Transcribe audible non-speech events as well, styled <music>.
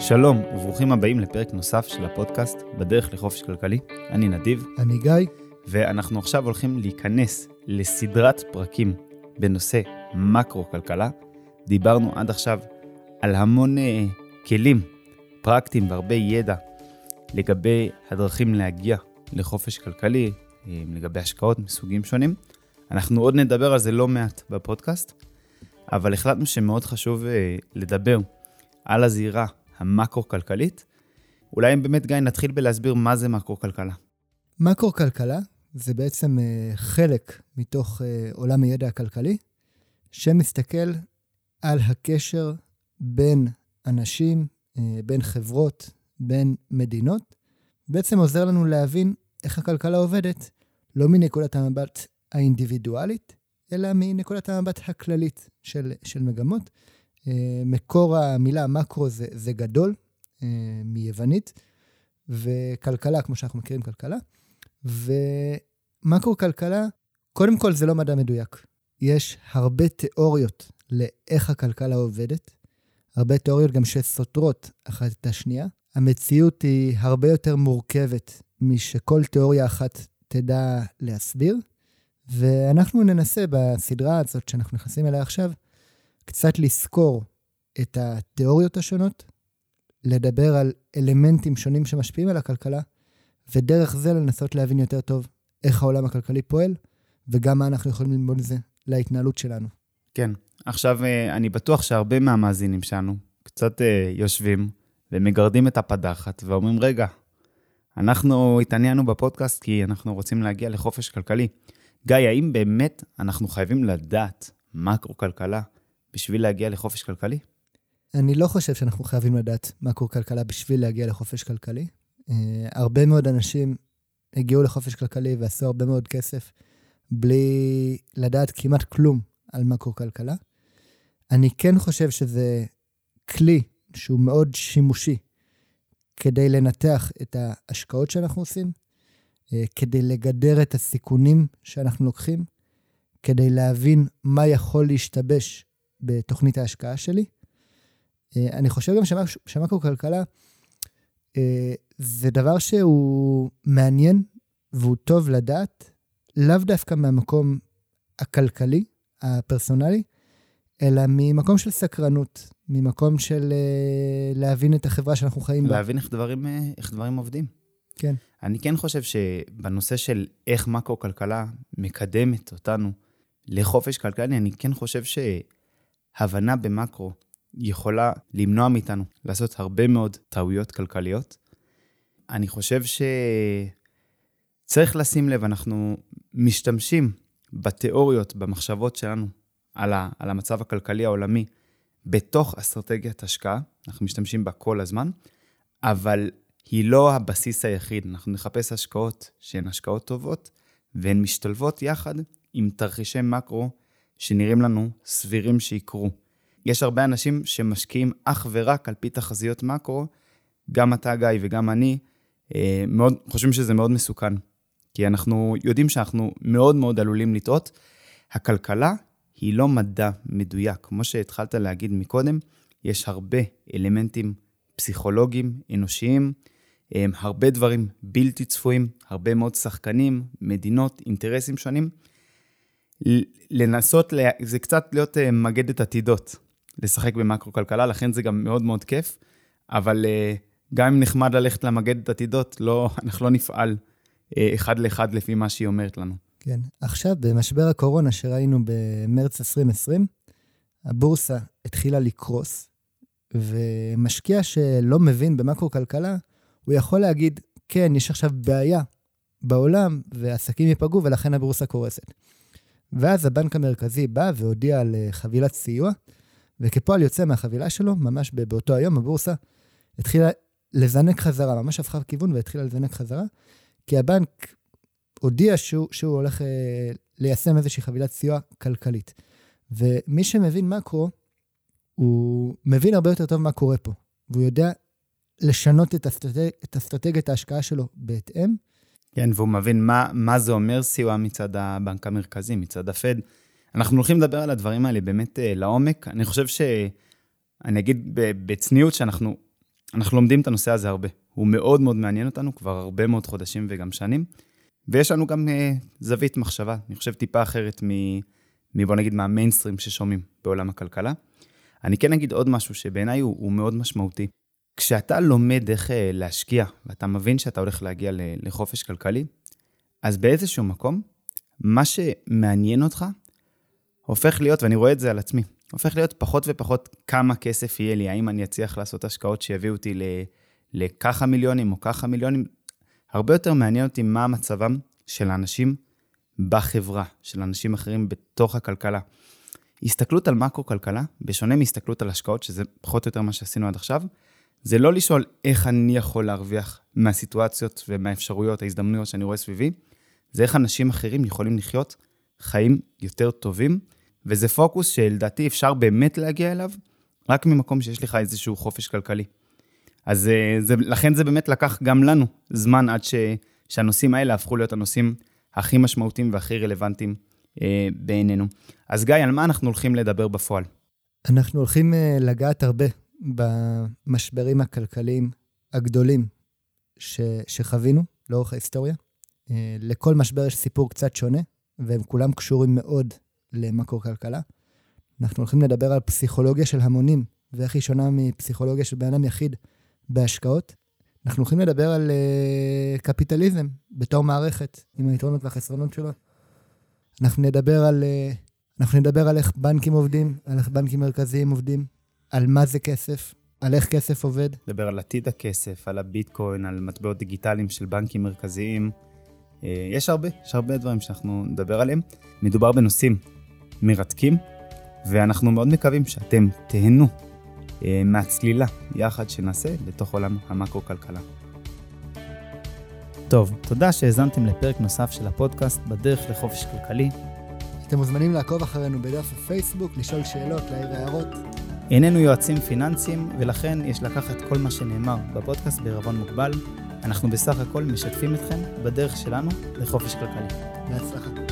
שלום וברוכים הבאים לפרק נוסף של הפודקאסט בדרך לחופש כלכלי. אני נדיב, אני גיא. ואנחנו עכשיו הולכים להיכנס לסדרת פרקים בנושא מקרו-כלכלה. דיברנו עד עכשיו על המון uh, כלים פרקטיים והרבה ידע לגבי הדרכים להגיע לחופש כלכלי, uh, לגבי השקעות מסוגים שונים. אנחנו עוד נדבר על זה לא מעט בפודקאסט, אבל החלטנו שמאוד חשוב uh, לדבר על הזירה המקרו-כלכלית. אולי באמת, גיא, נתחיל בלהסביר מה זה מקרו-כלכלה. מקרו-כלכלה זה בעצם uh, חלק מתוך uh, עולם הידע הכלכלי, שמסתכל על הקשר בין אנשים, uh, בין חברות, בין מדינות, בעצם עוזר לנו להבין איך הכלכלה עובדת, לא מנקודת המבט האינדיבידואלית, אלא מנקודת המבט הכללית של, של מגמות. אה, מקור המילה מקרו זה, זה גדול, אה, מיוונית, וכלכלה, כמו שאנחנו מכירים כלכלה. ומקרו-כלכלה, קודם כל זה לא מדע מדויק. יש הרבה תיאוריות לאיך הכלכלה עובדת, הרבה תיאוריות גם שסותרות אחת את השנייה. המציאות היא הרבה יותר מורכבת משכל תיאוריה אחת תדע להסביר, ואנחנו ננסה בסדרה הזאת שאנחנו נכנסים אליה עכשיו, קצת לסקור את התיאוריות השונות, לדבר על אלמנטים שונים שמשפיעים על הכלכלה, ודרך זה לנסות להבין יותר טוב איך העולם הכלכלי פועל, וגם מה אנחנו יכולים ללמוד מזה להתנהלות שלנו. כן, עכשיו אה, אני בטוח שהרבה מהמאזינים שלנו קצת אה, יושבים ומגרדים את הפדחת ואומרים, רגע, אנחנו התעניינו בפודקאסט כי אנחנו רוצים להגיע לחופש כלכלי. גיא, האם באמת אנחנו חייבים לדעת מקרו-כלכלה בשביל להגיע לחופש כלכלי? אני לא חושב שאנחנו חייבים לדעת מקרו-כלכלה בשביל להגיע לחופש כלכלי. Uh, הרבה מאוד אנשים הגיעו לחופש כלכלי ועשו הרבה מאוד כסף בלי לדעת כמעט כלום על מקרו-כלכלה. אני כן חושב שזה כלי שהוא מאוד שימושי כדי לנתח את ההשקעות שאנחנו עושים, uh, כדי לגדר את הסיכונים שאנחנו לוקחים, כדי להבין מה יכול להשתבש בתוכנית ההשקעה שלי. אה, אני חושב גם שמקרו-כלכלה אה, זה דבר שהוא מעניין והוא טוב לדעת, לאו דווקא מהמקום הכלכלי, הפרסונלי, אלא ממקום של סקרנות, ממקום של אה, להבין את החברה שאנחנו חיים בה. להבין איך דברים, איך דברים עובדים. כן. אני כן חושב שבנושא של איך מקרו-כלכלה מקדמת אותנו לחופש כלכלי, אני כן חושב ש... הבנה במקרו יכולה למנוע מאיתנו לעשות הרבה מאוד טעויות כלכליות. אני חושב שצריך לשים לב, אנחנו משתמשים בתיאוריות, במחשבות שלנו על, ה, על המצב הכלכלי העולמי בתוך אסטרטגיית השקעה, אנחנו משתמשים בה כל הזמן, אבל היא לא הבסיס היחיד. אנחנו נחפש השקעות שהן השקעות טובות, והן משתלבות יחד עם תרחישי מקרו שנראים לנו סבירים שיקרו. יש הרבה אנשים שמשקיעים אך ורק על פי תחזיות מקרו, גם אתה, גיא, וגם אני, אה, מאוד, חושבים שזה מאוד מסוכן. כי אנחנו יודעים שאנחנו מאוד מאוד עלולים לטעות. הכלכלה היא לא מדע מדויק. כמו שהתחלת להגיד מקודם, יש הרבה אלמנטים פסיכולוגיים, אנושיים, אה, הרבה דברים בלתי צפויים, הרבה מאוד שחקנים, מדינות, אינטרסים שונים. לנסות, זה קצת להיות uh, מגדת עתידות, לשחק במקרו-כלכלה, לכן זה גם מאוד מאוד כיף, אבל uh, גם אם נחמד ללכת למגדת עתידות, לא, <laughs> אנחנו לא נפעל uh, אחד לאחד לפי מה שהיא אומרת לנו. כן. עכשיו, במשבר הקורונה שראינו במרץ 2020, הבורסה התחילה לקרוס, ומשקיע שלא מבין במקרו-כלכלה, הוא יכול להגיד, כן, יש עכשיו בעיה בעולם, ועסקים ייפגעו, ולכן הבורסה קורסת. ואז הבנק המרכזי בא והודיע על אה, חבילת סיוע, וכפועל יוצא מהחבילה שלו, ממש באותו היום, הבורסה התחילה לזנק חזרה, ממש הפכה כיוון והתחילה לזנק חזרה, כי הבנק הודיע שהוא, שהוא הולך אה, ליישם איזושהי חבילת סיוע כלכלית. ומי שמבין מקרו, הוא מבין הרבה יותר טוב מה קורה פה, והוא יודע לשנות את, אסטרטג, את אסטרטגיית ההשקעה שלו בהתאם, כן, והוא מבין מה, מה זה אומר סיוע מצד הבנק המרכזי, מצד הפד. אנחנו הולכים לדבר על הדברים האלה באמת uh, לעומק. אני חושב ש... אני אגיד בצניעות שאנחנו אנחנו לומדים את הנושא הזה הרבה. הוא מאוד מאוד מעניין אותנו כבר הרבה מאוד חודשים וגם שנים, ויש לנו גם uh, זווית מחשבה, אני חושב טיפה אחרת מ... בוא נגיד, מהמיינסטרים ששומעים בעולם הכלכלה. אני כן אגיד עוד משהו שבעיניי הוא, הוא מאוד משמעותי. כשאתה לומד איך uh, להשקיע, ואתה מבין שאתה הולך להגיע לחופש כלכלי, אז באיזשהו מקום, מה שמעניין אותך הופך להיות, ואני רואה את זה על עצמי, הופך להיות פחות ופחות כמה כסף יהיה לי, האם אני אצליח לעשות השקעות שיביאו אותי לככה מיליונים או ככה מיליונים. הרבה יותר מעניין אותי מה מצבם של האנשים בחברה, של אנשים אחרים בתוך הכלכלה. הסתכלות על מקרו-כלכלה, בשונה מהסתכלות על השקעות, שזה פחות או יותר מה שעשינו עד עכשיו, זה לא לשאול איך אני יכול להרוויח מהסיטואציות ומהאפשרויות, ההזדמנויות שאני רואה סביבי, זה איך אנשים אחרים יכולים לחיות חיים יותר טובים, וזה פוקוס שלדעתי אפשר באמת להגיע אליו, רק ממקום שיש לך איזשהו חופש כלכלי. אז אה, זה, לכן זה באמת לקח גם לנו זמן עד ש, שהנושאים האלה הפכו להיות הנושאים הכי משמעותיים והכי רלוונטיים אה, בעינינו. אז גיא, על מה אנחנו הולכים לדבר בפועל? אנחנו הולכים אה, לגעת הרבה במשברים הכלכליים הגדולים ש, שחווינו לאורך ההיסטוריה. אה, לכל משבר יש סיפור קצת שונה, והם כולם קשורים מאוד למקרו-כלכלה. אנחנו הולכים לדבר על פסיכולוגיה של המונים, ואיך היא שונה מפסיכולוגיה של בן אדם יחיד בהשקעות. אנחנו הולכים לדבר על uh, קפיטליזם בתור מערכת, עם היתרונות והחסרונות שלו. אנחנו נדבר על, uh, אנחנו נדבר על איך בנקים עובדים, על איך בנקים מרכזיים עובדים, על מה זה כסף, על איך כסף עובד. נדבר על עתיד הכסף, על הביטקוין, על מטבעות דיגיטליים של בנקים מרכזיים. Uh, יש הרבה, יש הרבה דברים שאנחנו נדבר עליהם. מדובר בנושאים מרתקים, ואנחנו מאוד מקווים שאתם תהנו אה, מהצלילה יחד שנעשה בתוך עולם המקרו-כלכלה. טוב, תודה שהאזנתם לפרק נוסף של הפודקאסט בדרך לחופש כלכלי. אתם מוזמנים לעקוב אחרינו בדף הפייסבוק, לשאול שאלות, להעיר הערות. איננו יועצים פיננסיים, ולכן יש לקחת כל מה שנאמר בפודקאסט בערבון מוגבל. אנחנו בסך הכל משתפים אתכם בדרך שלנו לחופש כלכלי. בהצלחה.